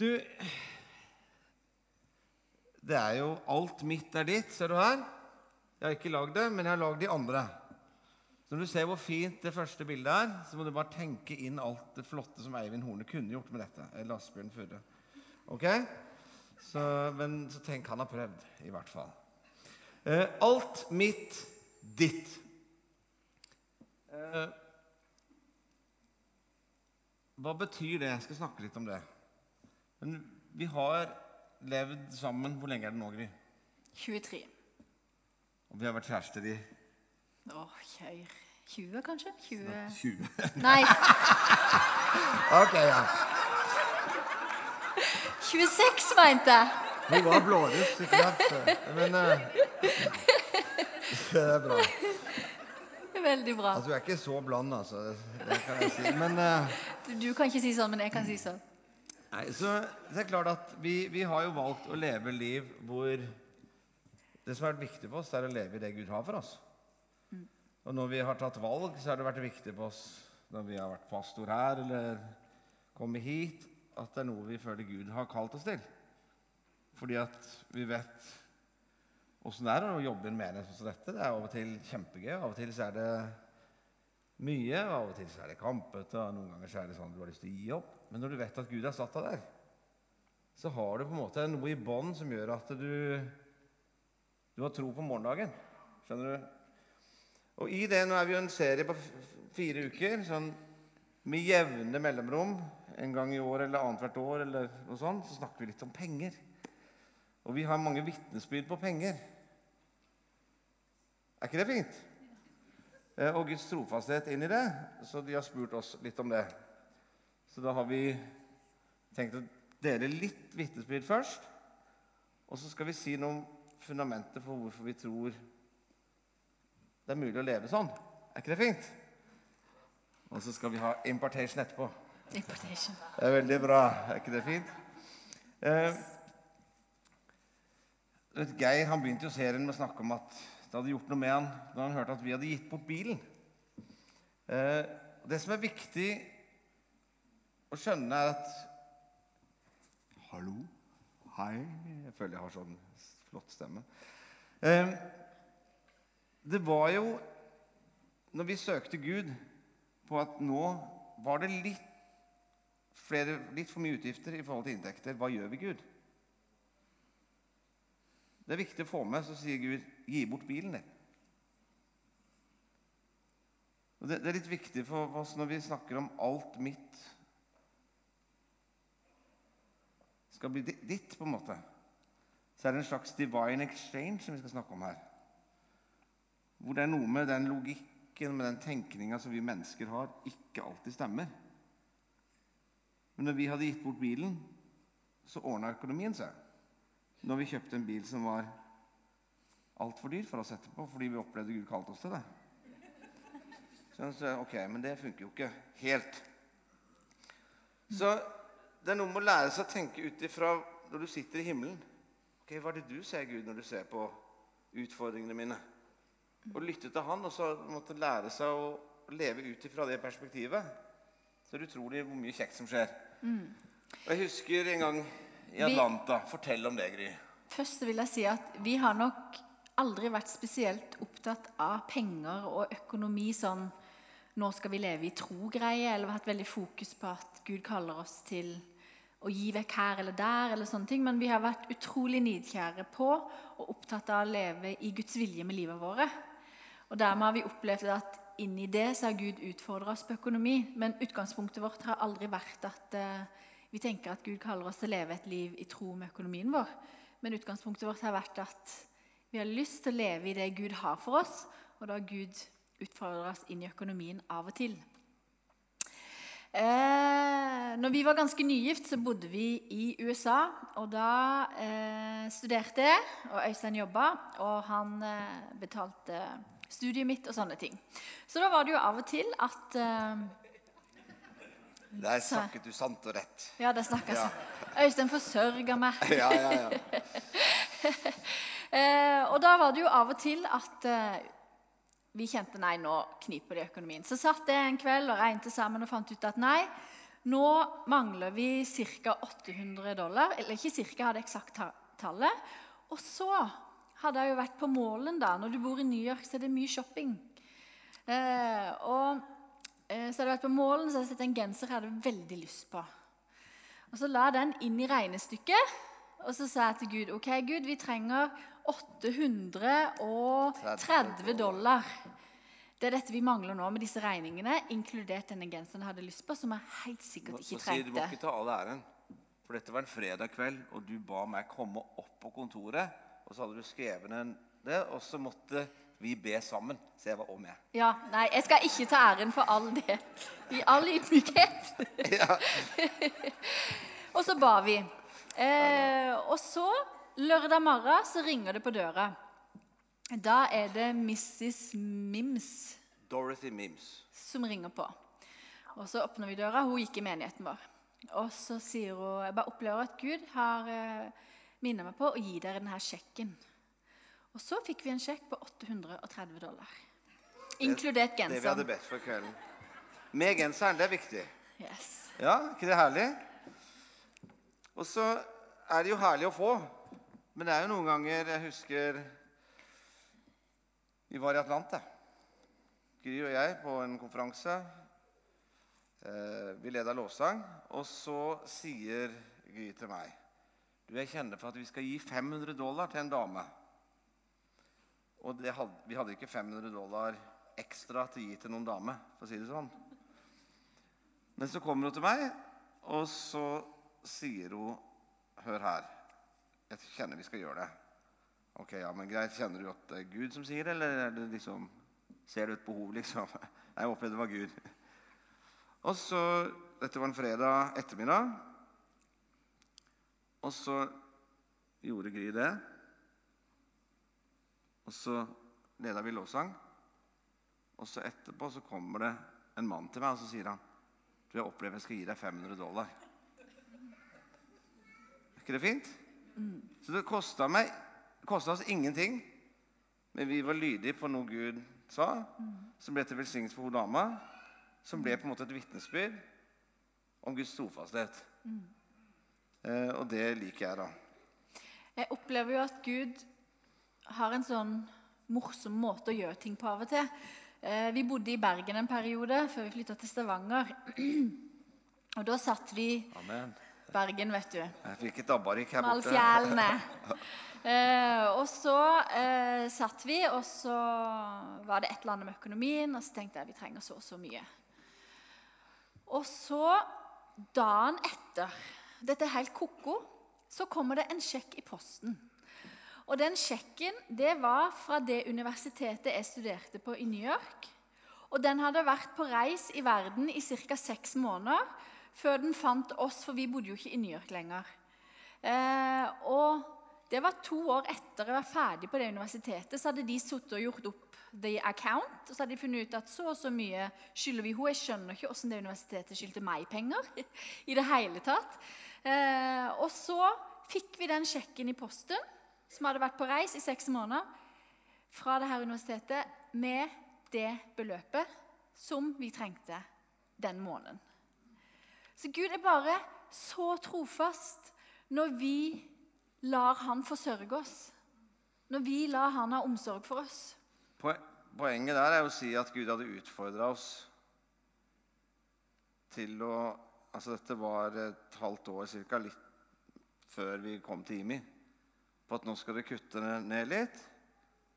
Du Det er jo alt mitt er ditt, ser du her. Jeg har ikke lagd det, men jeg har lagd de andre. Så når du ser hvor fint det første bildet er, så må du bare tenke inn alt det flotte som Eivind Horne kunne gjort med dette. Eller Asbjørn Furre. Ok? Så, men så tenk han har prøvd, i hvert fall. Eh, alt mitt, ditt. Eh, hva betyr det? Jeg skal snakke litt om det. Men vi har levd sammen Hvor lenge er det nå, Gry? 23. Og vi har vært kjærester i Å, kjør. 20, kanskje? 20 20. Nei, ok, ja. 26, mente jeg. Hun var blåruss, ikke sant? Men uh, Det er bra. Veldig bra. Altså, Du er ikke så bland, altså. Det kan jeg si. Men uh, Du, du kan ikke si sånn, men jeg kan si sånn. Nei, så det er klart at vi, vi har jo valgt å leve liv hvor det som har vært viktig for oss, er å leve i det Gud har for oss. Og når vi har tatt valg, så har det vært viktig for oss når vi har vært pastor her eller kommet hit, at det er noe vi føler Gud har kalt oss til. Fordi at vi vet åssen det er å jobbe i en menighet som dette. Det er av og til kjempegøy. Av og til så er det mye, av og til så er det kampete, og noen ganger så er det sånn du har lyst til å gi opp. Men når du vet at Gud har satt deg der, så har du på en måte noe i bånd som gjør at du, du har tro på morgendagen. Skjønner du? Og i det, nå er vi jo en serie på fire uker, sånn med jevne mellomrom, en gang i år eller annethvert år, eller noe sånt, så snakker vi litt om penger. Og vi har mange vitnesbyrd på penger. Er ikke det fint? Eh, Og Guds trofasthet inn i det. Så de har spurt oss litt om det. Så da har vi tenkt å dele litt vitnesbyrd først. Og så skal vi si noe om fundamentet for hvorfor vi tror det er mulig å leve sånn. Er ikke det fint? Og så skal vi ha importation etterpå. Importation. Det er veldig bra. Er ikke det fint? Eh, Geir han begynte jo serien med å snakke om at det hadde gjort noe med han da han hørte at vi hadde gitt bort bilen. Eh, det som er viktig å skjønne, er at Hallo? Hei. Jeg føler jeg har sånn flott stemme. Eh, det var jo når vi søkte Gud på at nå var det litt flere, litt for mye utgifter i forhold til inntekter. Hva gjør vi, Gud? Det er viktig å få med, så sier Gud, gi bort bilen din. Og det, det er litt viktig for oss når vi snakker om alt mitt skal bli ditt, på en måte. Så er det en slags divine exchange som vi skal snakke om her. Hvor det er noe med den logikken, med den tenkninga som vi mennesker har, ikke alltid stemmer. Men når vi hadde gitt bort bilen, så ordna økonomien seg. Når vi kjøpte en bil som var altfor dyr for oss etterpå, fordi vi opplevde Gud kalte oss til det. Så sa ok, men det funker jo ikke helt. Så det er noe med å lære seg å tenke ut ifra når du sitter i himmelen. Ok, Hva er det du ser, Gud, når du ser på utfordringene mine? Og lytte til Han, og så måtte lære seg å leve ut ifra det perspektivet. Så er det utrolig hvor mye kjekt som skjer. Og Jeg husker en gang i Vi- Atlanta. Fortell om det, Gry. Først vil jeg si at vi har nok aldri vært spesielt opptatt av penger og økonomi sånn nå skal vi leve i tro-greie, eller hatt veldig fokus på at Gud kaller oss til å gi vekk her eller der, eller sånne ting. Men vi har vært utrolig nidkjære på og opptatt av å leve i Guds vilje med livet våre. Og dermed har vi opplevd at inni det så har Gud utfordra oss på økonomi. Men utgangspunktet vårt har aldri vært at eh, vi tenker at Gud kaller oss til å leve et liv i tro med økonomien vår. Men utgangspunktet vårt har vært at vi har lyst til å leve i det Gud har for oss, og da har Gud utfordrer oss inn i økonomien av og til. Eh, når vi var ganske nygift, så bodde vi i USA. Og da eh, studerte jeg, og Øystein jobba, og han eh, betalte studiet mitt og sånne ting. Så da var det jo av og til at eh, Der snakket du sant og rett. Ja, det jeg Ja. Øystein forsørga meg. Ja, ja, ja. Eh, og da var det jo av og til at eh, vi kjente nei, nå kniper det i økonomien. Så satt jeg en kveld og regnet sammen og fant ut at nei, Nå mangler vi ca. 800 dollar. Eller ikke ca., jeg hadde eksakt ta- tallet. Og så hadde jeg jo vært på Målen, da. Når du bor i New York, så er det mye shopping. Eh, og så hadde jeg vært på Målen, så hadde jeg sett en genser jeg hadde veldig lyst på. Og så la jeg den inn i regnestykket, og så sa jeg til Gud OK, Gud, vi trenger 830 dollar. Det er dette vi mangler nå med disse regningene, inkludert denne genseren jeg hadde lyst på, som jeg helt sikkert ikke trengte. si, du må ikke ta all æren. For dette var en fredag kveld, og du ba meg komme opp på kontoret. Og så hadde du skrevet ned det, og så måtte vi ber sammen. Så jeg var òg med. Ja, nei, jeg skal ikke ta æren for all det. I all ydmykhet. og så ba vi. Eh, og så, lørdag morgen, så ringer det på døra. Da er det Mrs. Mims Dorothy Mims. som ringer på. Og så åpner vi døra. Hun gikk i menigheten vår. Og så sier hun Jeg bare opplever at Gud har eh, minnet meg på å gi dere denne sjekken. Og så fikk vi en sjekk på 830 dollar. Inkludert genseren. Det vi hadde bedt for kvelden. Med genseren. Det er viktig. Yes. Ja, ikke det herlig? Og så er det jo herlig å få. Men det er jo noen ganger Jeg husker vi var i Atlanta. Gry og jeg på en konferanse. Eh, vi leda lovsang. Og så sier Gry til meg Du, jeg kjenner for at vi skal gi 500 dollar til en dame. Og hadde, vi hadde ikke 500 dollar ekstra til å gi til noen dame, for å si det sånn. Men så kommer hun til meg, og så sier hun Hør her. Jeg kjenner vi skal gjøre det. Ok, ja, men greit. Kjenner du at det er Gud som sier det, eller er det liksom, ser du et behov, liksom? Jeg opplevde det var Gud. Og så Dette var en fredag ettermiddag. Og så gjorde Gry det. Og så leda vi lovsang. Og så etterpå så kommer det en mann til meg og så sier han, du, jeg opplever jeg skal gi deg 500 dollar. Er ikke det fint? Så det kosta meg kosta oss ingenting. Men vi var lydige på noe Gud sa, som ble til velsignelse for hun dama. Som ble på en måte et vitnesbyrd om Guds trofasthet. Eh, og det liker jeg, da. Jeg opplever jo at Gud har en sånn morsom måte å gjøre ting på av og til. Eh, vi bodde i Bergen en periode før vi flytta til Stavanger. Og da satt vi Amen. Bergen, vet du. Jeg fikk et abbarik her Med borte. fjellene. Eh, og så eh, satt vi, og så var det et eller annet med økonomien, og så tenkte jeg vi trenger så og så mye. Og så, dagen etter Dette er helt ko-ko. Så kommer det en sjekk i posten. Og den sjekken det var fra det universitetet jeg studerte på i New York. Og den hadde vært på reis i verden i ca. seks måneder før den fant oss, for vi bodde jo ikke i New York lenger. Eh, og det var to år etter jeg var ferdig på det universitetet, så hadde de sittet og gjort opp the account. Og så hadde de funnet ut at så og så mye skylder vi henne. Jeg skjønner ikke hvordan det universitetet skyldte meg penger. i det hele tatt. Eh, og så fikk vi den sjekken i posten, som hadde vært på reis i seks måneder, fra dette universitetet med det beløpet som vi trengte den måneden. Så Gud er bare så trofast når vi lar Han forsørge oss. Når vi lar Han ha omsorg for oss. Poenget der er å si at Gud hadde utfordra oss til å Altså dette var et halvt år cirka, litt før vi kom til IMI. På at nå skal dere kutte ned litt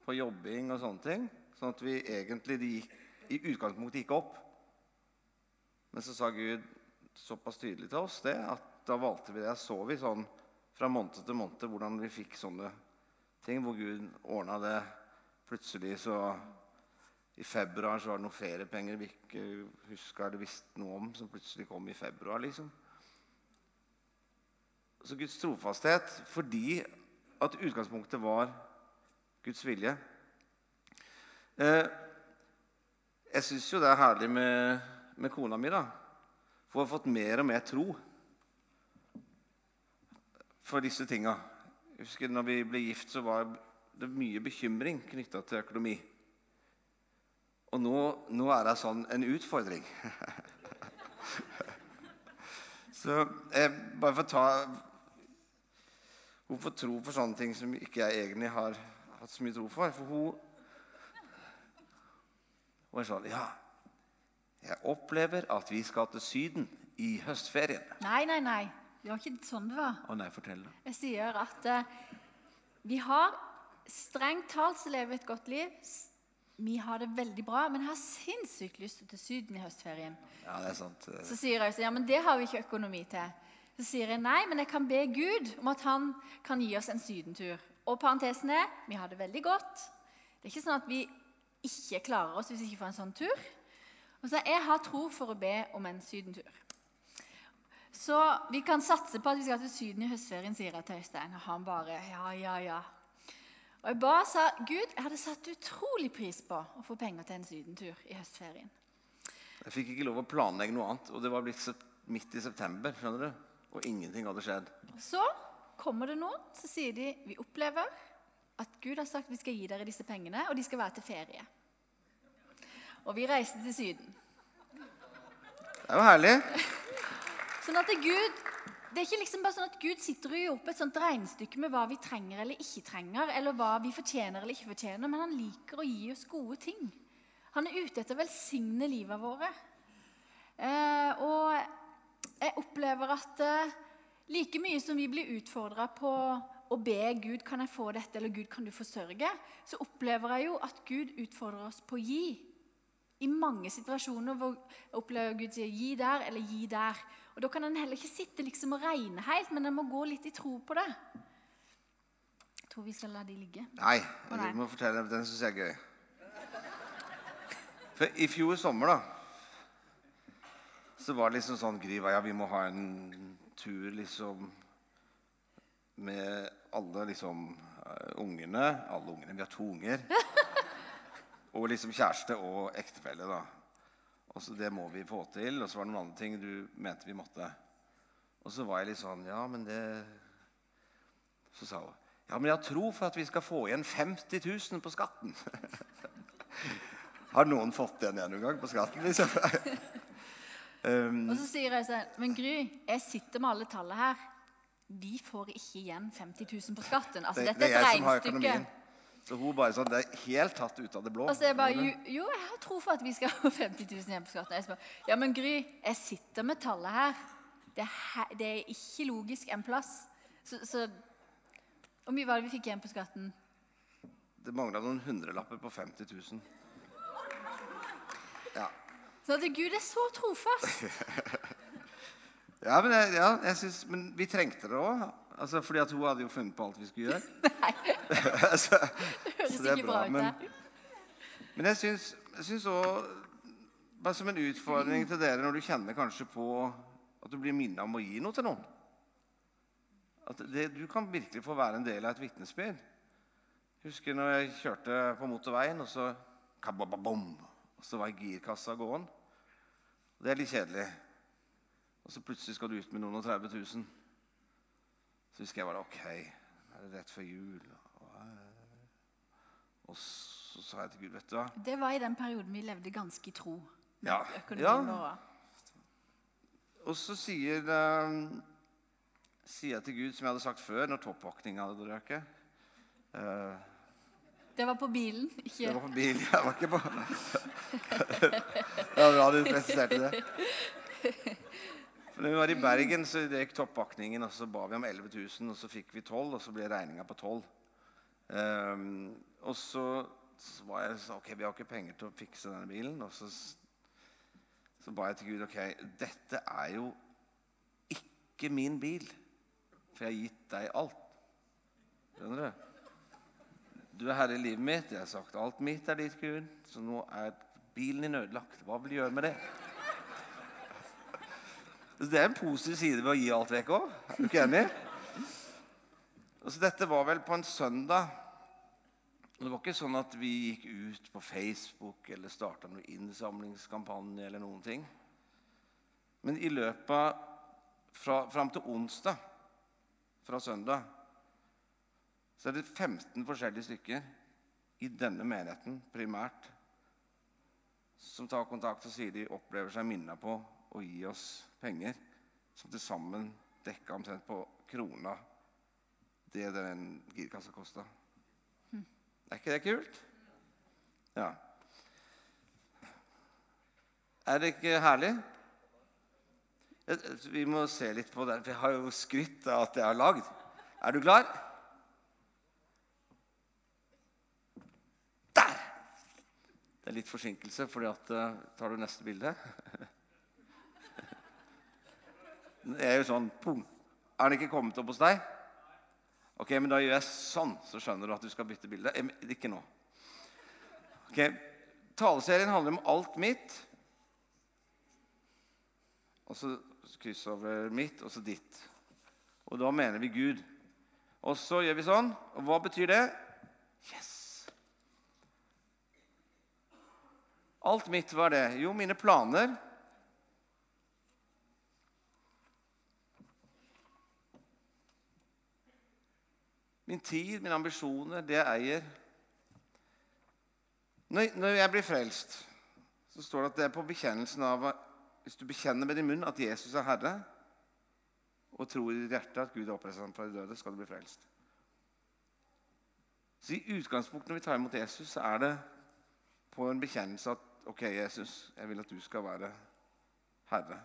på jobbing og sånne ting. Sånn at vi egentlig de gikk, i utgangspunktet gikk opp. Men så sa Gud såpass tydelig til oss det at da valgte vi det. Så vi sånn fra måned til måned hvordan vi fikk sånne ting hvor Gud ordna det. Plutselig så I februar så var det noen feriepenger vi ikke huska eller visste noe om, som plutselig kom i februar, liksom. Så Guds trofasthet fordi at utgangspunktet var Guds vilje. Eh, jeg syns jo det er herlig med, med kona mi, da. For hun har fått mer og mer tro for disse tinga. Jeg husker når vi ble gift, så var det mye bekymring knytta til økonomi. Og nå, nå er det sånn en utfordring. Så eh, bare for å ta Hun får tro for sånne ting som ikke jeg egentlig har hatt så mye tro for. For hun Hun er sånn Ja, jeg opplever at vi skal til Syden i høstferien. Nei, nei, nei. Det var ikke sånn det var. Å nei, fortell. da. Jeg sier at uh, vi har strengt talt så lever vi et godt liv. Vi har det veldig bra, men har sinnssykt lyst til til Syden i høstferien. Ja, det er sant. Så sier jeg så, ja, men det har vi ikke økonomi til. Så sier jeg nei, men jeg kan be Gud om at han kan gi oss en sydentur. Og parentesen er vi har det veldig godt. Det er ikke sånn at vi ikke klarer oss hvis vi ikke får en sånn tur. Og så Jeg har tro for å be om en sydentur. Så vi kan satse på at vi skal til Syden i høstferien, sier jeg til Øystein. Og han bare ja, ja, ja. Og jeg ba sa Gud, jeg hadde satt utrolig pris på å få penger til en sydentur i høstferien. Jeg fikk ikke lov å planlegge noe annet, og det var blitt midt i september. skjønner du? Og ingenting hadde skjedd. Så kommer det noen, så sier de vi opplever at Gud har sagt vi skal gi dere disse pengene, og de skal være til ferie. Og vi reiste til Syden. Det er jo herlig. Sånn at det Gud, det er ikke liksom bare sånn at Gud sitter og gjør opp et sånt regnestykke med hva vi trenger eller ikke trenger, eller hva vi fortjener eller ikke fortjener, men han liker å gi oss gode ting. Han er ute etter å velsigne livet våre. Eh, og jeg opplever at eh, like mye som vi blir utfordra på å be Gud kan jeg få dette, eller Gud kan du forsørge, så opplever jeg jo at Gud utfordrer oss på å gi. I mange situasjoner hvor jeg opplever Gud sier 'gi der' eller 'gi der'. Og Da kan en heller ikke sitte liksom og regne helt, men en må gå litt i tro på det. Jeg tror vi skal la de ligge. Nei, du må fortelle. Den syns jeg er gøy. For i fjor sommer, da, så var det liksom sånn Gry ja, vi må ha en tur liksom med alle liksom eh, ungene. Alle ungene. Vi har to unger. Og liksom kjæreste og ektefelle, da. Og så Det må vi få til. Og så var det noen andre ting du mente vi måtte. Og så var jeg litt sånn Ja, men det Så sa hun Ja, men jeg har tro for at vi skal få igjen 50 000 på skatten. har noen fått det igjen noen gang på skatten, liksom? um, Og så sier jeg sånn Men Gry, jeg sitter med alle tallene her. Vi får ikke igjen 50 000 på skatten. Altså, det, dette det er et regnestykke. Så hun bare sånn, Det er helt tatt ut av det blå. Og så er jeg bare jo, jo, jeg har tro for at vi skal få 50 000 igjen på skatten. Jeg spør, ja, men Gry, jeg sitter med tallet her. Det er, det er ikke logisk en plass. Så, så Hvor mye var det vi fikk igjen på skatten? Det mangla noen hundrelapper på 50 000. Ja. Så at Gud er så trofast. Ja, men, jeg, ja, jeg synes, men vi trengte det òg. Altså, fordi at hun hadde jo funnet på alt vi skulle gjøre. så, Det høres det ikke bra ut. Men, men jeg syns jeg syns også, Bare som en utfordring til dere når du kjenner kanskje på at du blir minnet om å gi noe til noen. At det, du kan virkelig få være en del av et vitnesbyrd. Husker når jeg kjørte på motorveien, og så kabababom, og så var girkassa gåen. Det er litt kjedelig. Og så plutselig skal du ut med noen og 30 000. Så husker jeg bare OK, er det rett før jul. Og, eh, så sa jeg til Gud, vet du hva Det var i den perioden vi levde ganske i tro. Ja, ja. Og så sier, eh, sier jeg til Gud, som jeg hadde sagt før, når toppvåkninga hadde røket Det var på bilen, ikke Det var på bilen, jeg var ikke på Det var bra du presiserte det. Når vi var i Bergen, så gikk toppvakningen, og så ba vi om 11 000, og så fikk vi 12, og så ble regninga på 12. Um, og så, var jeg så, ok, vi har ikke penger til å fikse denne bilen. Og så, så ba jeg til Gud ok, dette er jo ikke min bil, for jeg har gitt deg alt. Skjønner du? Du er herre i livet mitt. Jeg har sagt alt mitt er ditt, Gud. Så nå er bilen din ødelagt. Hva vil du gjøre med det? Det er en positiv side ved å gi alt vekk òg. Er du ikke enig? Så dette var vel på en søndag. Det var ikke sånn at vi gikk ut på Facebook eller starta noen innsamlingskampanje eller noen ting. Men i løpet av fra, fram til onsdag fra søndag så er det 15 forskjellige stykker i denne menigheten primært som tar kontakt og sier de opplever seg minnet på å gi oss penger som til sammen dekka omtrent på krona det den girkassa kosta. Er ikke det kult? Ja. Er det ikke herlig? Vi må se litt på det. Jeg har jo skrytt av at jeg har lagd. Er du klar? Det er litt forsinkelse, fordi at uh, Tar du neste bilde? Det er jo sånn pum. Er den ikke kommet opp hos deg? Ok, men Da gjør jeg sånn, så skjønner du at du skal bytte bilde. Ikke nå. Ok, Taleserien handler om alt mitt. Og så kryss over mitt, og så ditt. Og da mener vi Gud. Og så gjør vi sånn. Og hva betyr det? Yes! Alt mitt var det. Jo, mine planer. Min tid, mine ambisjoner, det jeg eier. Når jeg blir frelst, så står det at det er på bekjennelsen av Hvis du bekjenner med din munn at Jesus er Herre, og tror i ditt hjerte at Gud er oppreist fra de døde, skal du bli frelst. Så I utgangspunktet når vi tar imot Jesus, så er det på en bekjennelse at OK, Jesus, jeg vil at du skal være Herre.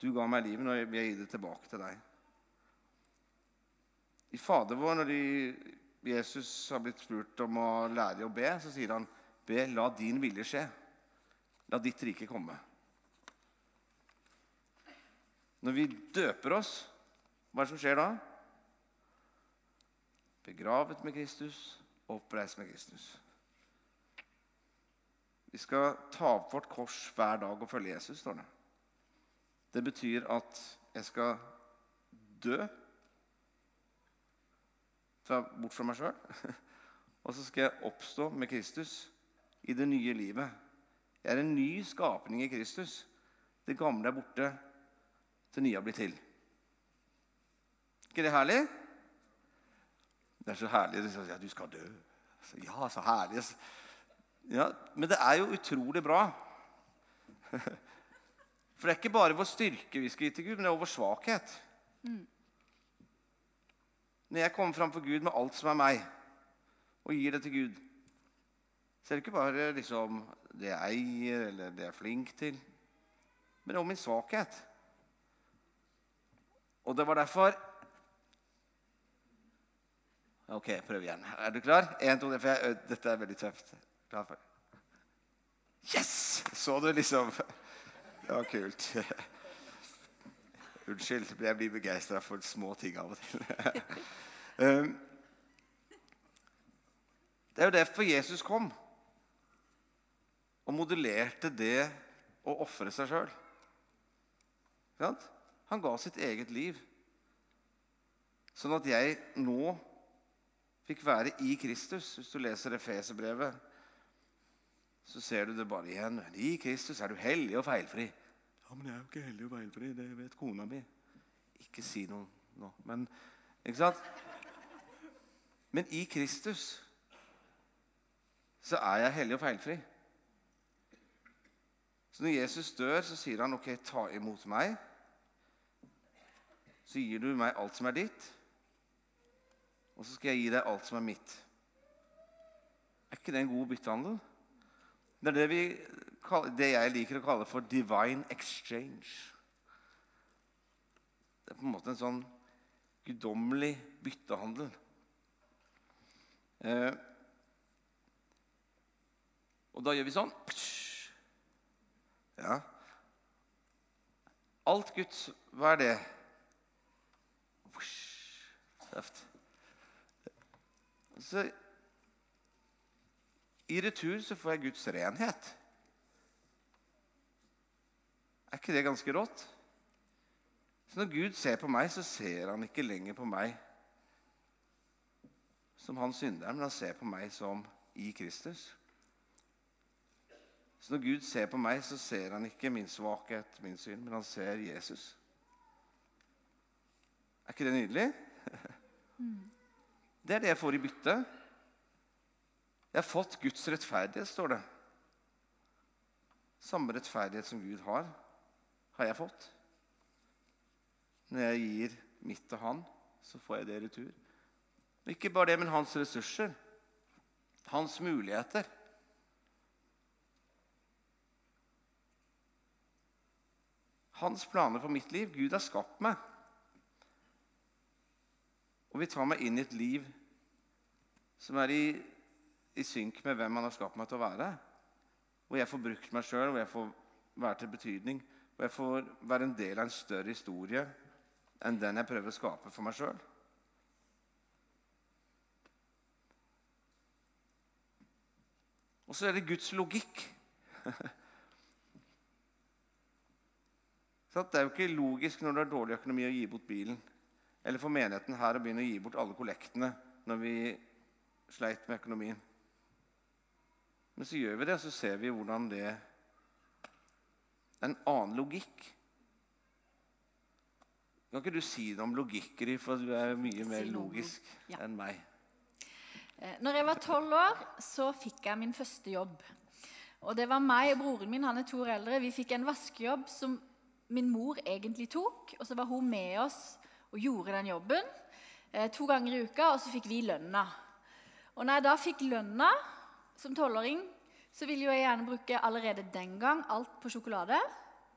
Du ga meg livet, og jeg vil gi det tilbake til deg. I Fader vår, når de, Jesus har blitt spurt om å lære å be, så sier han, 'Be, la din vilje skje. La ditt rike komme.' Når vi døper oss, hva er det som skjer da? Begravet med Kristus, oppreist med Kristus. Vi skal ta opp vårt kors hver dag og følge Jesus, står det. Det betyr at jeg skal dø bort fra meg sjøl. Og så skal jeg oppstå med Kristus i det nye livet. Jeg er en ny skapning i Kristus. Det gamle er borte, det nye har blitt til. ikke det herlig? Det er så herlig. at du skal dø. Ja, så herlig. Ja, Men det er jo utrolig bra. For det er ikke bare vår styrke vi skal gi til Gud, men det er vår svakhet. Mm. Når jeg kommer fram for Gud med alt som er meg, og gir det til Gud, så er det ikke bare liksom, det jeg eier, eller det jeg er flink til, men det er om min svakhet. Og det var derfor Ok, prøv igjen. Er du klar? En, to, for jeg, dette er veldig tøft. Klar for Yes! Så du liksom Det var kult. Unnskyld, jeg blir begeistra for små ting av og til. Um, det er jo derfor Jesus kom og modellerte det å ofre seg sjøl. Han ga sitt eget liv, sånn at jeg nå fikk være i Kristus. Hvis du leser Efeserbrevet, så ser du det bare igjen. I Kristus er du hellig og feilfri. Ja, men jeg er jo ikke hellig og feilfri. Det vet kona mi. Ikke si noe nå. Men ikke sant? Men i Kristus så er jeg hellig og feilfri. Så når Jesus dør, så sier han, 'OK, ta imot meg.' Så gir du meg alt som er ditt, og så skal jeg gi deg alt som er mitt. Er ikke det en god byttehandel? Det er det, vi, det jeg liker å kalle for divine exchange. Det er på en måte en sånn guddommelig byttehandel. Eh, og da gjør vi sånn. Ja. Alt Guds Hva er det? Så I retur så får jeg Guds renhet. Er ikke det ganske rått? Så Når Gud ser på meg, så ser han ikke lenger på meg som han synderen, men han ser på meg som i Kristus. Så når Gud ser på meg, så ser han ikke min svakhet, min synd, men han ser Jesus. Er ikke det nydelig? Det er det jeg får i bytte. Jeg har fått Guds rettferdighet, står det. Samme rettferdighet som Gud har, har jeg fått. Når jeg gir mitt til han, så får jeg det i retur. Ikke bare det, men hans ressurser. Hans muligheter. Hans planer for mitt liv. Gud har skapt meg. Og vil ta meg inn i et liv som er i, i synk med hvem han har skapt meg til å være. Hvor jeg får brukt meg sjøl, hvor jeg får være til betydning. Hvor jeg får være en del av en større historie enn den jeg prøver å skape for meg sjøl. Og så er det Guds logikk. det er jo ikke logisk når du har dårlig økonomi å gi bort bilen. Eller for menigheten her å begynne å gi bort alle kollektene når vi sleit med økonomien. Men så gjør vi det, og så ser vi hvordan det er en annen logikk. Kan ikke du si noe om logikker, for du er mye mer logisk ja. enn meg? Eh, når jeg var tolv år, så fikk jeg min første jobb. Og det var meg og broren min, han er to år eldre. Vi fikk en vaskejobb som min mor egentlig tok. Og så var hun med oss og gjorde den jobben eh, to ganger i uka, og så fikk vi lønna. Og når jeg da fikk lønna som tolvåring, så ville jeg gjerne bruke allerede den gang alt på sjokolade.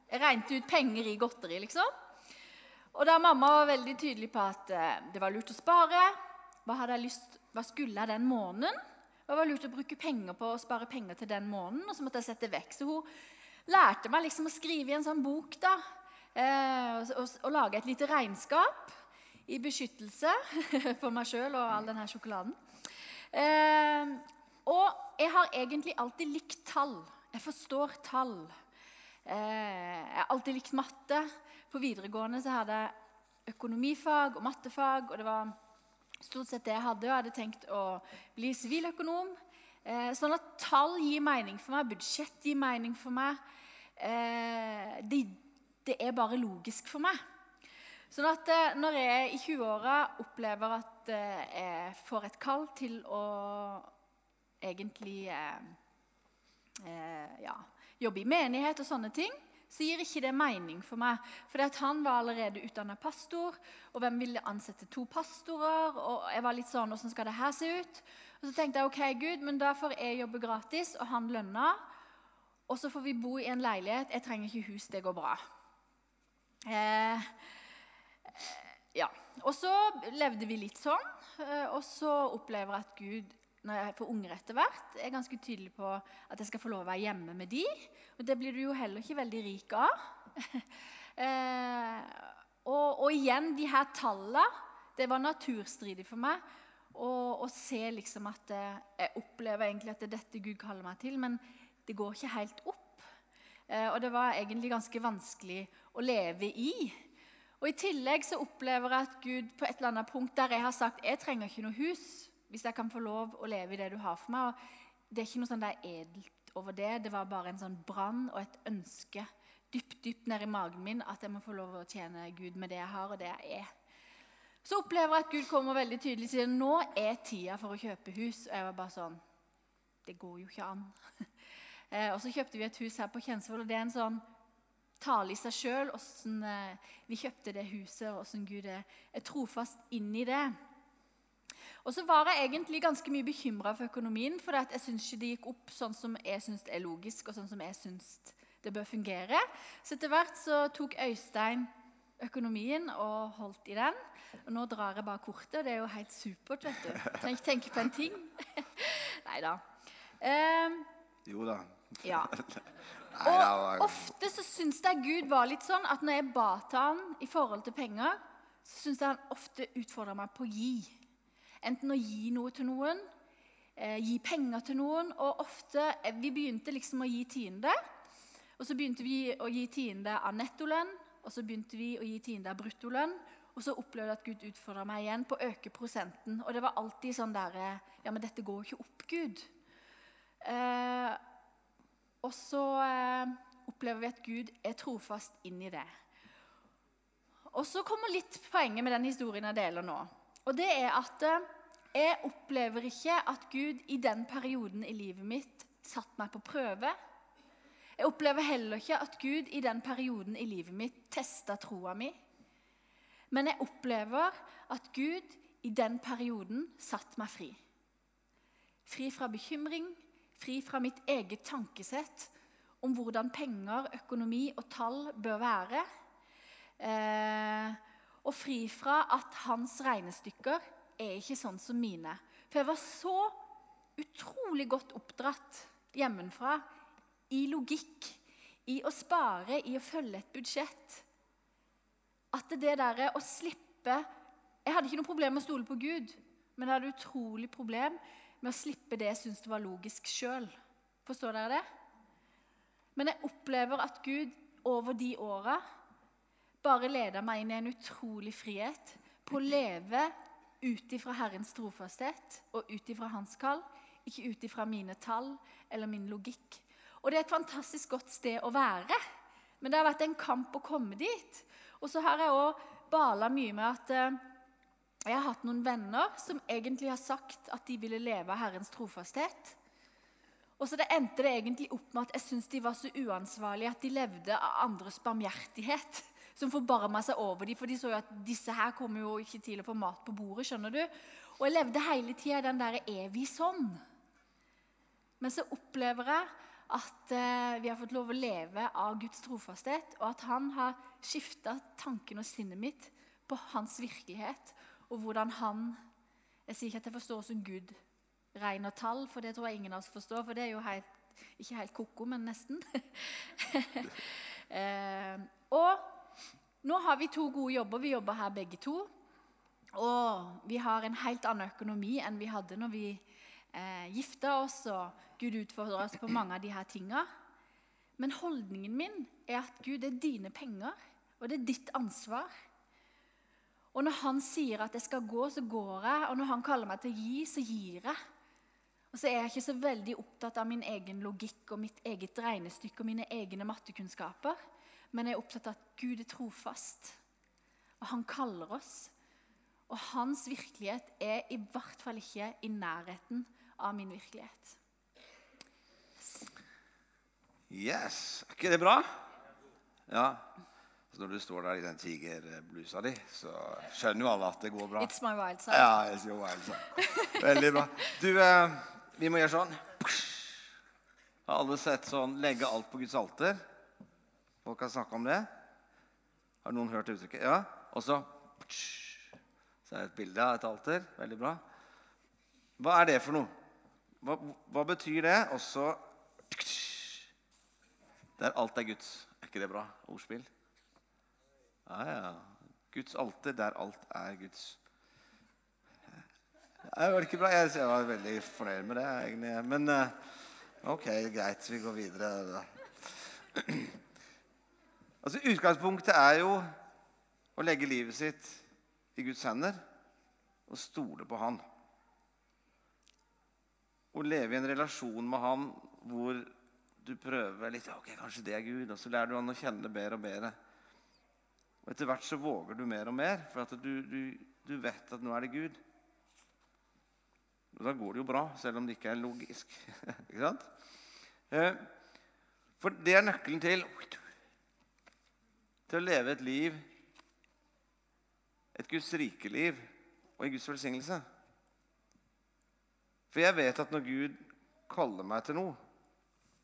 Jeg regnet ut penger i godteri, liksom. Og da mamma var veldig tydelig på at eh, det var lurt å spare, hva hadde jeg lyst hva skulle jeg den måneden? Det var lurt å bruke penger på å spare penger til den måneden. Og så måtte jeg sette vekk. Så hun lærte meg liksom å skrive i en sånn bok da, eh, og, og, og, lage et lite regnskap i beskyttelse for meg sjøl og all denne sjokoladen. Eh, og jeg har egentlig alltid likt tall. Jeg forstår tall. Eh, jeg har alltid likt matte. På videregående så hadde jeg økonomifag og mattefag. og det var stort sett det jeg hadde. Og Jeg hadde tenkt å bli siviløkonom. Eh, sånn at tall gir mening for meg, budsjett gir mening for meg. Eh, det, det, er bare logisk for meg. Sånn at eh, når jeg i 20-åra opplever at eh, jeg får et kall til å egentlig eh, eh, ja, jobbe i menighet og sånne ting, så gir ikke det mening for meg. For han var allerede utdanna pastor, og hvem ville ansette to pastorer? Og jeg var litt sånn Åssen skal det her se ut? Og så tenkte jeg ok, Gud, men da får jeg jobbe gratis, og han lønna. Og så får vi bo i en leilighet. Jeg trenger ikke hus, det går bra. Eh, ja. Og så levde vi litt sånn, eh, og så opplever jeg at Gud når jeg får unger etter hvert, er ganske tydelig på at jeg skal få lov å være hjemme med de. Og det blir du jo heller ikke veldig rik av. eh, og, og, igjen, de her tallene Det var naturstridig for meg å se liksom at eh, Jeg opplever egentlig at det er dette Gud kaller meg til, men det går ikke helt opp. Eh, og det var egentlig ganske vanskelig å leve i. Og I tillegg så opplever jeg at Gud på et eller annet punkt der jeg har sagt jeg trenger ikke noe hus, hvis jeg kan få lov å leve i det du har for meg. Og det er ikke noe sånn der edelt over det. Det var bare en sånn brann og et ønske dypt dypt nedi magen min at jeg må få lov å tjene Gud med det jeg har, og det jeg er. Så opplever jeg at Gud kommer veldig tydelig og sier nå er tida for å kjøpe hus. Og jeg var bare sånn Det går jo ikke an. Eh, og så kjøpte vi et hus her på Kjensvoll, og det er en sånn tale i seg sjøl åssen eh, vi kjøpte det huset, og åssen Gud er, er trofast inn i det. Og så var jeg egentlig ganske mye bekymra for økonomien, for jeg syns ikke det gikk opp sånn som jeg syns er logisk, og sånn som jeg syns det bør fungere. Så etter hvert så tok Øystein økonomien og holdt i den. Og nå drar jeg bare kortet. og Det er jo helt supert. vet du. Trenger ikke tenke på en ting. Nei da. Um, jo da. Ja. Og ofte så syns jeg Gud var litt sånn at når jeg ba til han i forhold til penger, så syns jeg han ofte utfordra meg på å gi. Enten å gi noe til noen, eh, gi penger til noen. Og ofte eh, Vi begynte liksom å gi tiende. Og så begynte vi å gi tiende av nettolønn, og så begynte vi å gi tiende av bruttolønn. Og så opplevde jeg at Gud utfordra meg igjen på å øke prosenten. Og det var alltid sånn der Ja, men dette går ikke opp, Gud. Eh, og så eh, opplever vi at Gud er trofast inn i det. Og så kommer litt poenget med den historien jeg deler nå. Og det er at eh, jeg opplever ikke at Gud i den perioden i livet mitt satte meg på prøve. Jeg opplever heller ikke at Gud i den perioden i livet mitt testa troa mi. Men jeg opplever at Gud i den perioden satte meg fri. Fri fra bekymring, fri fra mitt eget tankesett om hvordan penger, økonomi og tall bør være. Eh, og fri fra at hans regnestykker er ikke sånn som mine. For jeg var så utrolig godt oppdratt hjemmefra i logikk, i å spare, i å følge et budsjett. At det der å slippe Jeg hadde ikke noe problem med å stole på Gud, men jeg hadde utrolig problem med å slippe det jeg syntes var logisk sjøl. Forstår dere det? Men jeg opplever at Gud over de åra bare leder meg inn i en utrolig frihet på å leve ut ifra Herrens trofasthet og ut ifra Hans kall, ikke ut ifra mine tall eller min logikk. Og det er et fantastisk godt sted å være. Men det har vært en kamp å komme dit. Og så har jeg òg bala mye med at eh, jeg har hatt noen venner som egentlig har sagt at de ville leve av Herrens trofasthet. Og så det endte det egentlig opp med at jeg syntes de var så uansvarlige at de levde av andres barmhjertighet. Som forbarma seg over dem, for de så jo at disse her kommer jo ikke til å få mat på bordet. skjønner du? Og jeg levde hele tida den den der evig sånn. Men så opplever jeg at eh, vi har fått lov å leve av Guds trofasthet, og at han har skifta tanken og sinnet mitt på hans virkelighet, og hvordan han Jeg sier ikke at jeg forstår som Gud regner tall, for det tror jeg ingen av oss forstår, for det er jo helt, ikke helt ko-ko, men nesten. eh, og nå har vi to gode jobber. Vi jobber her begge to. Og vi har en helt annen økonomi enn vi hadde når vi eh, gifta oss. og Gud utfordrer oss på mange av disse tinga. Men holdningen min er at Gud er dine penger, og det er ditt ansvar. Og når han sier at jeg skal gå, så går jeg. Og når han kaller meg til å gi, så gir jeg. Og så er jeg ikke så veldig opptatt av min egen logikk og mitt eget regnestykke og mine egne mattekunnskaper. Men jeg er opptatt av at Gud er trofast, og han kaller oss. Og hans virkelighet er i hvert fall ikke i nærheten av min virkelighet. Yes. Er ikke det bra? Ja. Så når du står der i den tigerblusa di, så skjønner jo alle at det går bra. It's my wild side. Ja, it's your wild side. Veldig bra. Du, eh, vi må gjøre sånn. Har alle sett sånn 'legge alt på Guds alter'? Folk har snakka om det. Har noen hørt uttrykket? Ja. Og så Så er det et bilde av et alter. Veldig bra. Hva er det for noe? Hva, hva betyr det? Og så Der alt er Guds. Er ikke det bra ordspill? Ja, ja. Guds alter der alt er Guds. Det var ikke bra. Jeg var veldig fornøyd med det. egentlig. Men eh, ok, greit. Vi går videre. Altså, Utgangspunktet er jo å legge livet sitt i Guds hender og stole på Han. Å leve i en relasjon med Han hvor du prøver litt ok, Kanskje det er Gud, og så lærer du Han å kjenne bedre og bedre. Og Etter hvert så våger du mer og mer, for at du, du, du vet at nå er det Gud. Og da går det jo bra, selv om det ikke er logisk. ikke sant? Eh, For det er nøkkelen til til å leve et liv, et Guds rike liv og en Guds velsignelse. For jeg vet at når Gud kaller meg til noe,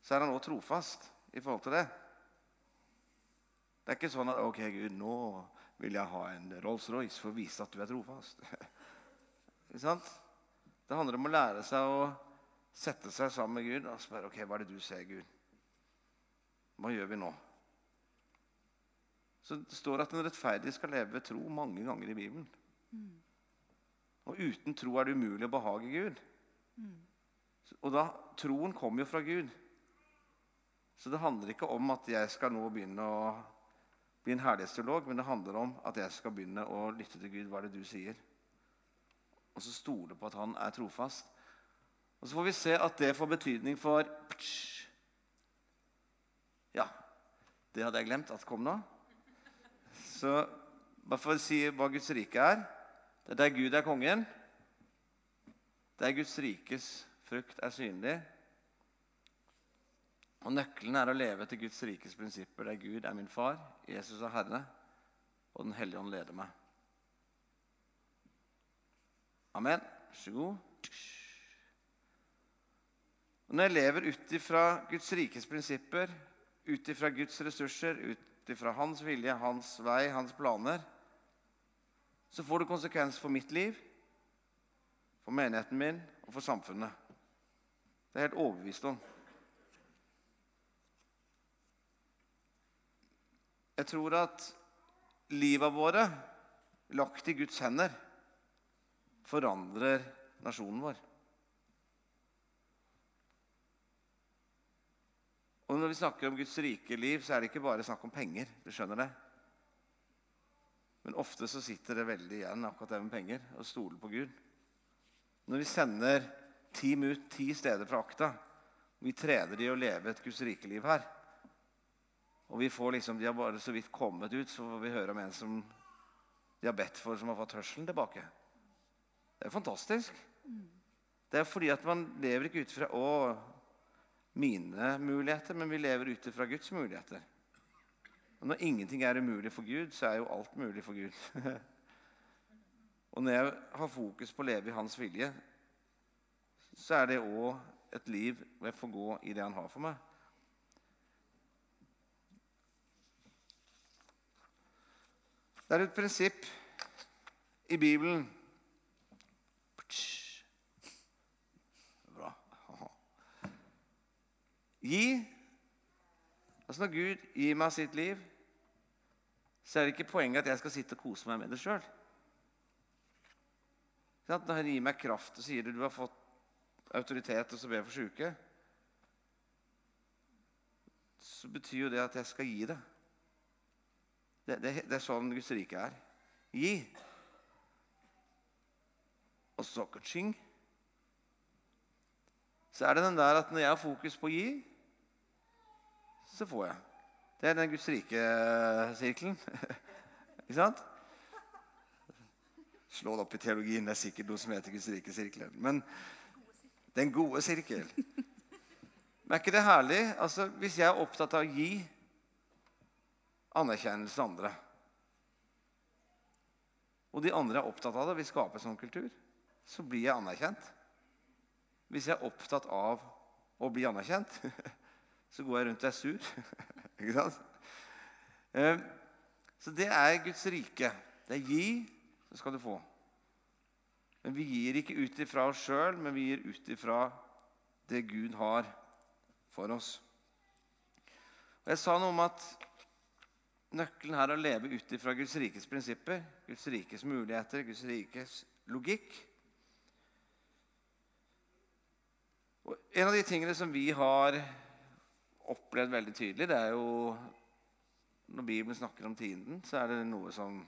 så er han også trofast i forhold til det. Det er ikke sånn at ok, Gud, nå vil jeg ha en Rolls-Royce for å vise at du er trofast. ikke sant? Det handler om å lære seg å sette seg sammen med Gud og spørre ok, hva er det du ser, Gud. Hva gjør vi nå? Så Det står at den rettferdige skal leve ved tro mange ganger i Bibelen. Og uten tro er det umulig å behage Gud. Og da, Troen kommer jo fra Gud. Så det handler ikke om at jeg skal nå begynne å bli en herlighetsteolog, men det handler om at jeg skal begynne å lytte til Gud. Hva er det du sier? Og så stole på at han er trofast. Og så får vi se at det får betydning for Ja, det hadde jeg glemt at kom nå. Så bare for å si hva Guds rike er Det er der Gud er kongen. Der Guds rikes frukt er synlig. Og Nøkkelen er å leve etter Guds rikes prinsipper, der Gud er min far, Jesus er Herre, og Den hellige ånd leder meg. Amen. Vær så god. Og når jeg lever ut ifra Guds rikes prinsipper, ut ifra Guds ressurser, ut ifra Hans vilje, Hans vei, Hans planer, så får det konsekvens for mitt liv, for menigheten min og for samfunnet. Det er jeg helt overbevist om. Jeg tror at livet våre, lagt i Guds hender, forandrer nasjonen vår. Og Når vi snakker om Guds rike liv, så er det ikke bare snakk om penger. Du skjønner det? Men ofte så sitter det veldig igjen akkurat det med penger, å stole på Gud. Når vi sender team ut ti steder fra akta, og vi trener de å leve et Guds rike liv her Og vi får liksom, De har bare så vidt kommet ut, så får vi høre om en som de har bedt for, som har fått hørselen tilbake. Det er fantastisk. Det er fordi at man lever ikke ut fra å, mine muligheter, men vi lever ut fra Guds muligheter. Og Når ingenting er umulig for Gud, så er jo alt mulig for Gud. og når jeg har fokus på å leve i Hans vilje, så er det òg et liv hvor jeg får gå i det Han har for meg. Det er et prinsipp i Bibelen Bra. Gi Altså Når Gud gir meg sitt liv, så er det ikke poenget at jeg skal sitte og kose meg med det sjøl. Når han gir meg kraft og sier du har fått autoritet og så ber for syke, så betyr jo det at jeg skal gi det. Det, det, det er sånn Guds rike er. Gi. Og så. Så er det den der at når jeg har fokus på å gi, så får jeg. Det er den Guds rike-sirkelen. Ikke sant? Slå det opp i teologien. Det er sikkert noe som heter Guds rike-sirkelen. Men den gode sirkel. Men er ikke det herlig? Altså, Hvis jeg er opptatt av å gi anerkjennelse til andre, og de andre er opptatt av det, vi skaper sånn kultur, så blir jeg anerkjent. Hvis jeg er opptatt av å bli anerkjent, så går jeg rundt og er sur. Ikke sant? Eh, så det er Guds rike. Det er gi, så skal du få. Men vi gir ikke ut ifra oss sjøl, men vi gir ut ifra det Gud har for oss. Og Jeg sa noe om at nøkkelen her er å leve ut ifra Guds rikes prinsipper, Guds rikes muligheter, Guds rikes logikk. Og En av de tingene som vi har opplevd veldig tydelig, det er jo Når Bibelen snakker om tienden, så er det noe som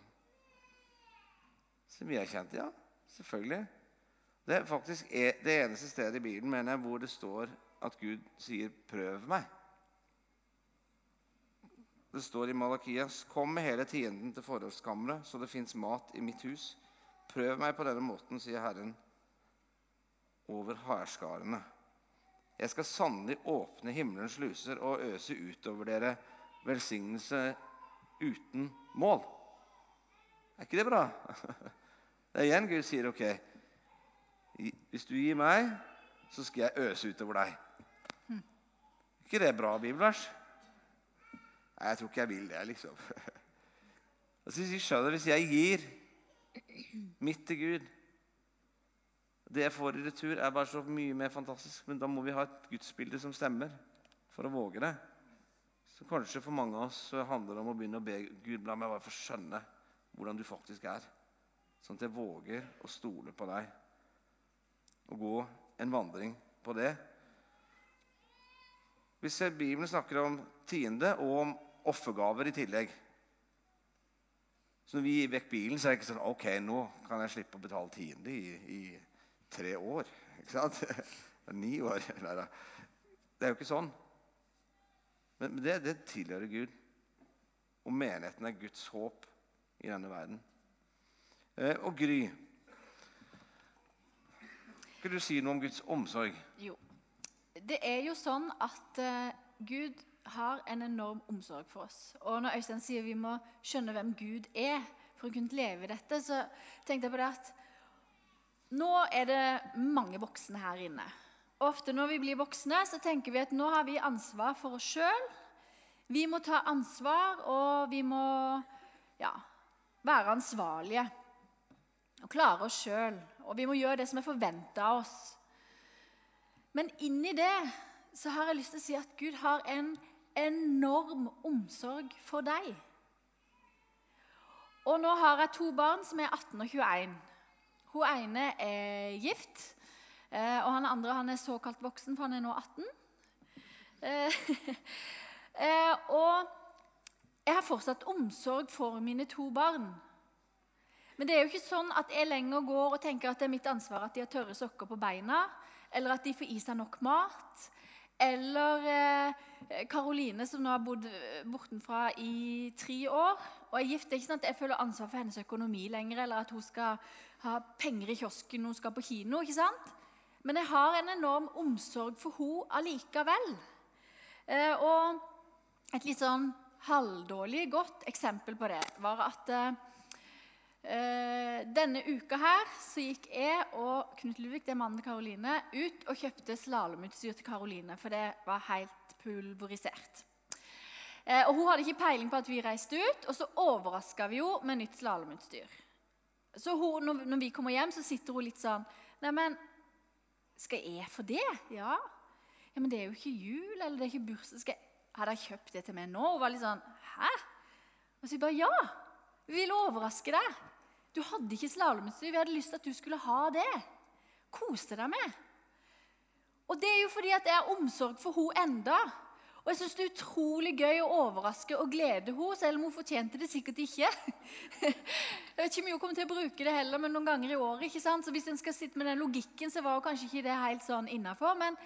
som vi har kjent. Ja, selvfølgelig. Det er faktisk e, det eneste stedet i Bibelen mener jeg, hvor det står at Gud sier 'prøv meg'. Det står i Malakias 'Kom med hele tienden til forholdskammeret, så det fins mat i mitt hus'. Prøv meg på denne måten, sier Herren over hærskarene. Jeg skal sannelig åpne himmelens sluser og øse utover dere velsignelse uten mål. Er ikke det bra? Det er igjen Gud sier ok, hvis du gir meg, så skal jeg øse utover deg. Er ikke det bra bibelvers? Nei, jeg tror ikke jeg vil det, liksom. Altså, hvis, jeg skjønner, hvis jeg gir mitt til Gud Det jeg får i retur, er bare så mye mer fantastisk. Men da må vi ha et gudsbilde som stemmer, for å våge det. Så kanskje for mange av oss handler det om å begynne å be Gud la meg bare få skjønne hvordan du faktisk er. Sånn at jeg våger å stole på deg og gå en vandring på det. Vi ser Bibelen snakker om tiende og om offergaver i tillegg Så når vi gir vekk bilen, så er det ikke sånn Ok, nå kan jeg slippe å betale tiende i, i tre år. Ikke sant? Ni år. Nei da. Det er jo ikke sånn. Men det, det tilhører Gud. Og menigheten er Guds håp i denne verden. Eh, og Gry Skal du si noe om Guds omsorg? Jo. Det er jo sånn at eh, Gud har en enorm omsorg for oss. Og når Øystein sier vi må skjønne hvem Gud er for å kunne leve i dette, så tenkte jeg på det at Nå er det mange voksne her inne. Ofte når vi blir voksne, så tenker vi at nå har vi ansvar for oss sjøl. Vi må ta ansvar, og vi må ja, være ansvarlige. Og klare oss sjøl. Og vi må gjøre det som er forventa av oss. Men inni det så har jeg lyst til å si at Gud har en enorm omsorg for deg. Og nå har jeg to barn som er 18 og 21. Hun ene er gift, eh, og han andre han er såkalt voksen, for han er nå 18. Eh, eh, og jeg har fortsatt omsorg for mine to barn. Men det er jo ikke sånn at jeg lenger går og tenker at det er mitt ansvar at de har tørre sokker på beina, eller at de får i seg nok mat, eller Karoline, som nå har bodd bortenfra i tre år og er gift. Det er ikke sånn at jeg føler ansvar for hennes økonomi lenger, eller at hun skal ha penger i kiosken når hun skal på kino. ikke sant? Men jeg har en enorm omsorg for henne allikevel. Eh, og et litt sånn halvdårlig godt eksempel på det var at eh, denne uka her så gikk jeg og Knut Ludvig, det er mannen til Karoline, ut og kjøpte slalåmutstyr til Karoline, for det var helt pulverisert. Eh, og Hun hadde ikke peiling på at vi reiste ut, og så overraska vi henne med nytt slalåmutstyr. Så hun, når, vi kommer hjem, så sitter hun litt sånn Neimen, skal jeg få det? Ja. ja. Men det er jo ikke jul, eller det er ikke bursdag. Har dere kjøpt det til meg nå? Hun var litt sånn Hæ? Og så jeg bare Ja! Vi ville overraske deg. Du hadde ikke slalåmutstyr. Vi hadde lyst til at du skulle ha det. Kose deg med. Og det er jo fordi at jeg har omsorg for henne enda. Og jeg syns det er utrolig gøy å overraske og glede henne, selv om hun fortjente det sikkert ikke. Jeg vet ikke om hun kommer til å bruke det heller, men noen ganger i året. ikke sant? Så Hvis en skal sitte med den logikken, så var hun kanskje ikke det helt sånn innafor. Men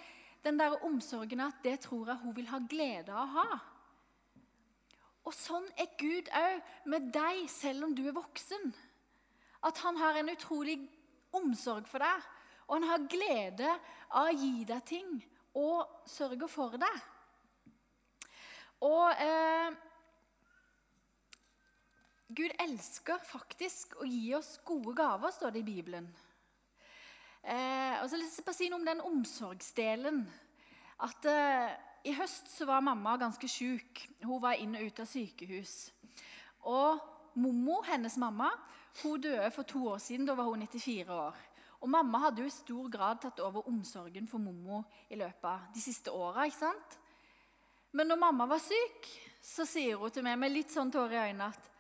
den der omsorgen at det tror jeg hun vil ha glede av å ha. Og sånn er Gud òg med deg, selv om du er voksen. At han har en utrolig omsorg for deg, og han har glede av å gi deg ting og sørge for deg. Og eh, Gud elsker faktisk å gi oss gode gaver, står det i Bibelen. Eh, og så vil jeg si noe om den omsorgsdelen. At eh, I høst så var mamma ganske sjuk. Hun var inn og ut av sykehus. Og Mommo, hennes mamma, hun døde for to år siden. Da var hun 94 år. Og Mamma hadde jo i stor grad tatt over omsorgen for Mommo i løpet av de siste åra. Men når mamma var syk, så sier hun til meg med litt sånn tårer i øynene at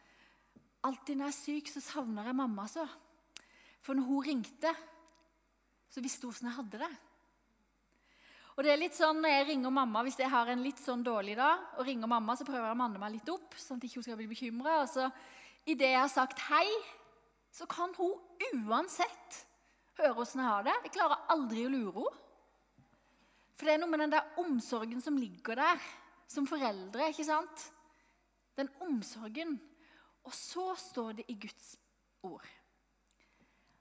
alltid når jeg er syk, så savner jeg mamma så. For når hun ringte, så visste hun hvordan jeg hadde det. Og det er litt sånn Når jeg ringer mamma, hvis jeg har en litt sånn dårlig dag, og ringer mamma, så prøver jeg å manne meg litt opp, sånn at ikke hun skal bli bekymra. Og så idet jeg har sagt hei, så kan hun uansett høre åssen jeg har det. Jeg klarer aldri å lure henne. For det er noe med den der omsorgen som ligger der som foreldre. ikke sant? Den omsorgen. Og så står det i Guds ord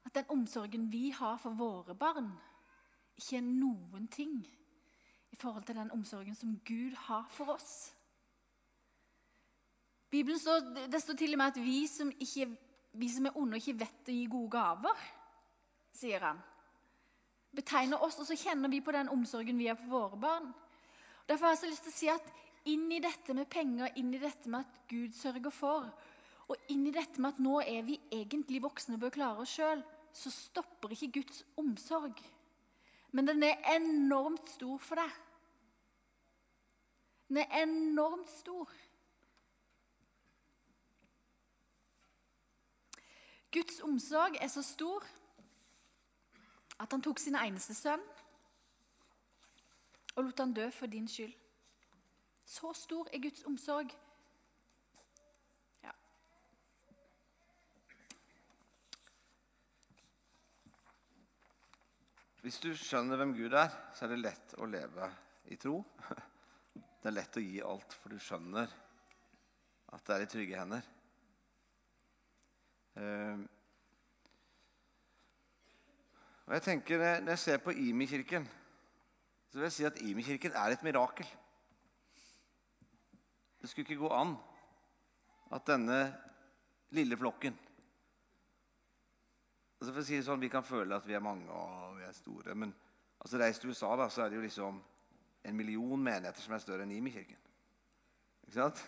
at den omsorgen vi har for våre barn, ikke er noen ting i forhold til den omsorgen som Gud har for oss. Bibelen står, Det står til og med at vi som, ikke, vi som er onde ikke vet å gi gode gaver, sier han. Betegner oss, og så kjenner vi på den omsorgen vi har for våre barn. Derfor har jeg så lyst til å si at inn i dette med penger, inn i dette med at Gud sørger for, og inn i dette med at nå er vi egentlig voksne og bør klare oss sjøl, så stopper ikke Guds omsorg. Men den er enormt stor for deg. Den er enormt stor. Guds omsorg er så stor at han tok sin eneste sønn og lot han dø for din skyld. Så stor er Guds omsorg. Ja. Hvis du skjønner hvem Gud er, så er det lett å leve i tro. Det er lett å gi alt, for du skjønner at det er i trygge hender. Uh, og jeg tenker, Når jeg ser på Imi-kirken, så vil jeg si at Imi-kirken er et mirakel. Det skulle ikke gå an at denne lille flokken altså for å si det sånn, Vi kan føle at vi er mange og vi er store. Men altså reis til USA, da, så er det jo liksom en million menigheter som er større enn Imi-kirken. Ikke sant?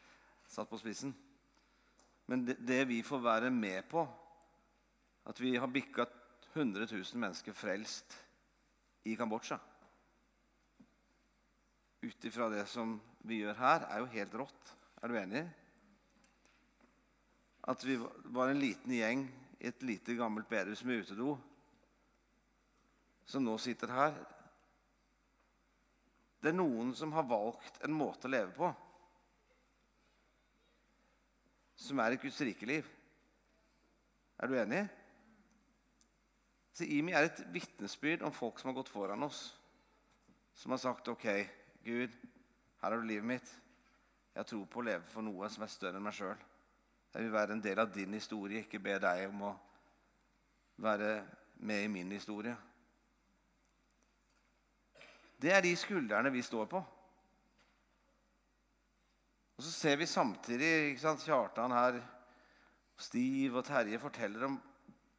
Satt på spissen. Men det, det, vi får være med på, at vi har bikka 100 000 mennesker frelst i Kambodsja Ut ifra det som vi gjør her, er jo helt rått. Er du enig? At vi var en liten gjeng i et lite, gammelt bedehus med utedo som nå sitter her. Det er noen som har valgt en måte å leve på som er et Guds rike liv. Er du enig? Så IMI er et vitnesbyrd om folk som har gått foran oss. Som har sagt OK, Gud, her har du livet mitt. Jeg har tro på å leve for noe som er større enn meg sjøl. Jeg vil være en del av din historie, ikke be deg om å være med i min historie. Det er de skuldrene vi står på. Og Så ser vi samtidig ikke sant, Kjartan her, Stiv og Terje forteller om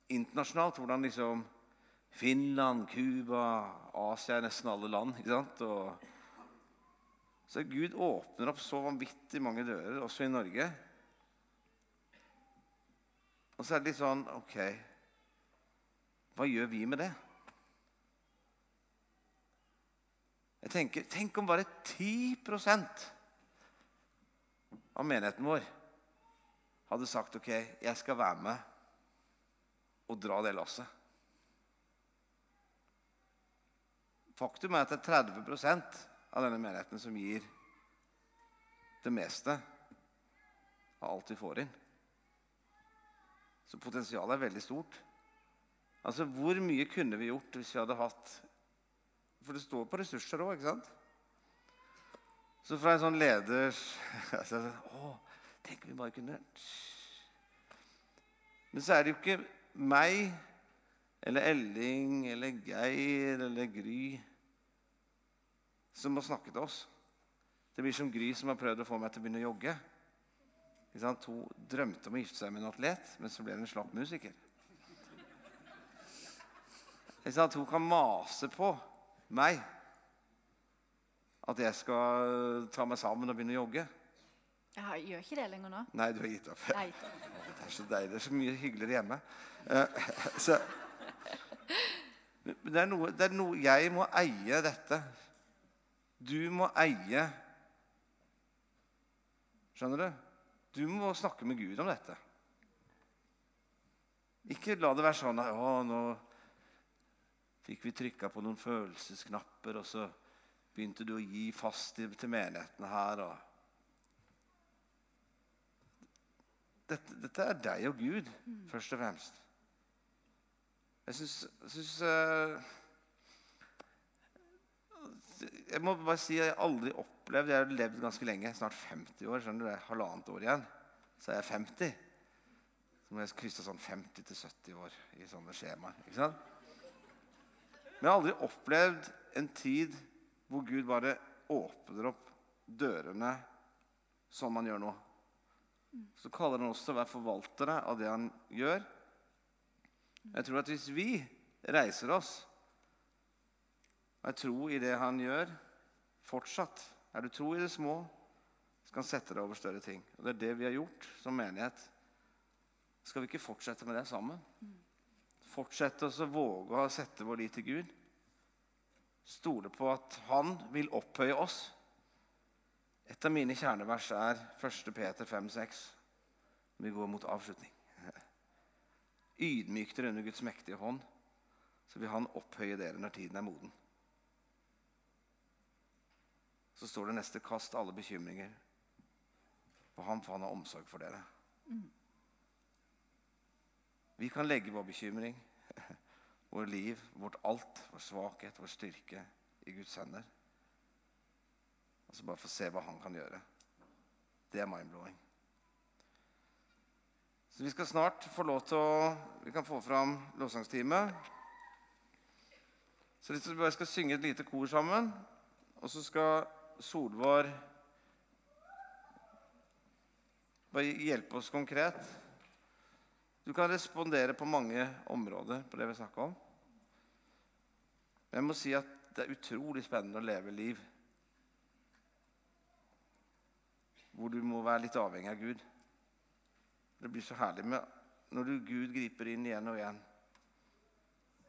internasjonalt hvordan liksom Finland, Cuba, Asia er nesten alle land. ikke sant? Og så Gud åpner opp så vanvittig mange dører, også i Norge. Og så er det litt sånn OK, hva gjør vi med det? Jeg tenker, Tenk om bare 10% av menigheten vår hadde sagt OK, jeg skal være med og dra det lasset. Faktum er at det er 30 av denne menigheten som gir det meste av alt vi får inn. Så potensialet er veldig stort. Altså, Hvor mye kunne vi gjort hvis vi hadde hatt For det står på ressurser òg, ikke sant? Så fra en sånn leder altså, Å, tenk om vi bare kunne Men så er det jo ikke meg eller Elling eller Geir eller Gry som må snakke til oss. Det blir som Gry som har prøvd å få meg til å begynne å jogge. Hun drømte om å gifte seg med en atlet, men så ble hun en slapp musiker. Hun kan mase på meg at jeg skal ta meg sammen og begynne å jogge. Jeg gjør ikke det lenger nå. Nei, du har gitt opp. Det er så deilig. Det er så mye hyggeligere hjemme. Uh, så, det, er noe, det er noe Jeg må eie dette. Du må eie Skjønner du? Du må snakke med Gud om dette. Ikke la det være sånn at å, nå fikk vi trykka på noen følelsesknapper, og så begynte du å gi fast til, til menighetene her. Og... Dette, dette, er deg og Gud, mm. først og fremst. Jeg syns uh, Jeg må bare si at jeg aldri opplevd Jeg har levd ganske lenge, snart 50 år. skjønner du, det er Halvannet år igjen, så er jeg 50. Så må jeg krysse sånn 50-70 år i sånne skjemaer. ikke sant? Men jeg har aldri opplevd en tid hvor Gud bare åpner opp dørene som han gjør nå. Så kaller han oss til å være forvaltere av det han gjør. Jeg tror at hvis vi reiser oss og er tro i det han gjør, fortsatt Er du tro i det små, skal han sette deg over større ting. Og Det er det vi har gjort som menighet. Skal vi ikke fortsette med det sammen? Fortsette å våge å sette vår lit til Gud. Stole på at han vil opphøye oss. Et av mine kjernevers er 1. Peter 5,6. Vi går mot avslutning. Ydmyk dere under Guds mektige hånd, så vil Han opphøye dere når tiden er moden så står det neste 'kast alle bekymringer på ham, for han har omsorg for dere'. Mm. Vi kan legge vår bekymring, vår liv, vårt alt, vår svakhet, vår styrke i Guds hender. Og så bare få se hva han kan gjøre. Det er mind-blowing. Så vi skal snart få lov til å Vi kan få fram lovsangstime. Så bare skal synge et lite kor sammen. Og så skal Solvår bare hjelpe oss konkret. Du kan respondere på mange områder på det vi snakker om. Men jeg må si at det er utrolig spennende å leve liv hvor du må være litt avhengig av Gud. Det blir så herlig med når du Gud griper inn igjen og igjen.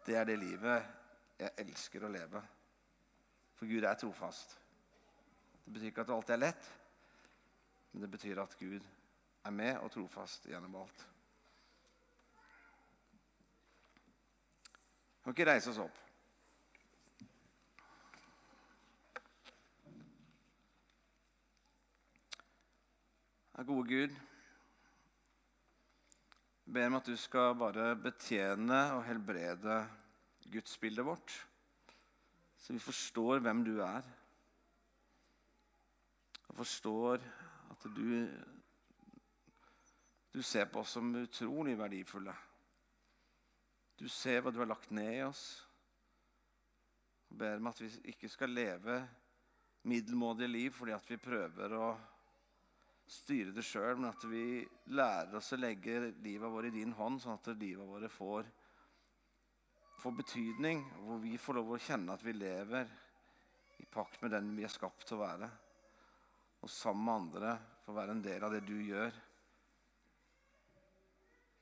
Det er det livet jeg elsker å leve. For Gud er trofast. Det betyr ikke at det alltid er lett, men det betyr at Gud er med og trofast gjennom alt. Vi kan ikke reise oss opp. Ja, gode Gud, jeg ber om at du skal bare betjene og helbrede gudsbildet vårt, så vi forstår hvem du er. Og forstår at du, du ser på oss som utrolig verdifulle. Du ser hva du har lagt ned i oss. Jeg ber om at vi ikke skal leve middelmådige liv fordi at vi prøver å styre det sjøl, men at vi lærer oss å legge livet vårt i din hånd, sånn at livet vårt får, får betydning, hvor vi får lov å kjenne at vi lever i pakt med den vi er skapt til å være. Og sammen med andre få være en del av det du gjør.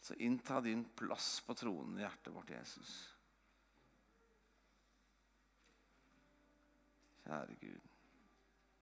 Så innta din plass på tronen i hjertet vårt, Jesus. Kjære Gud.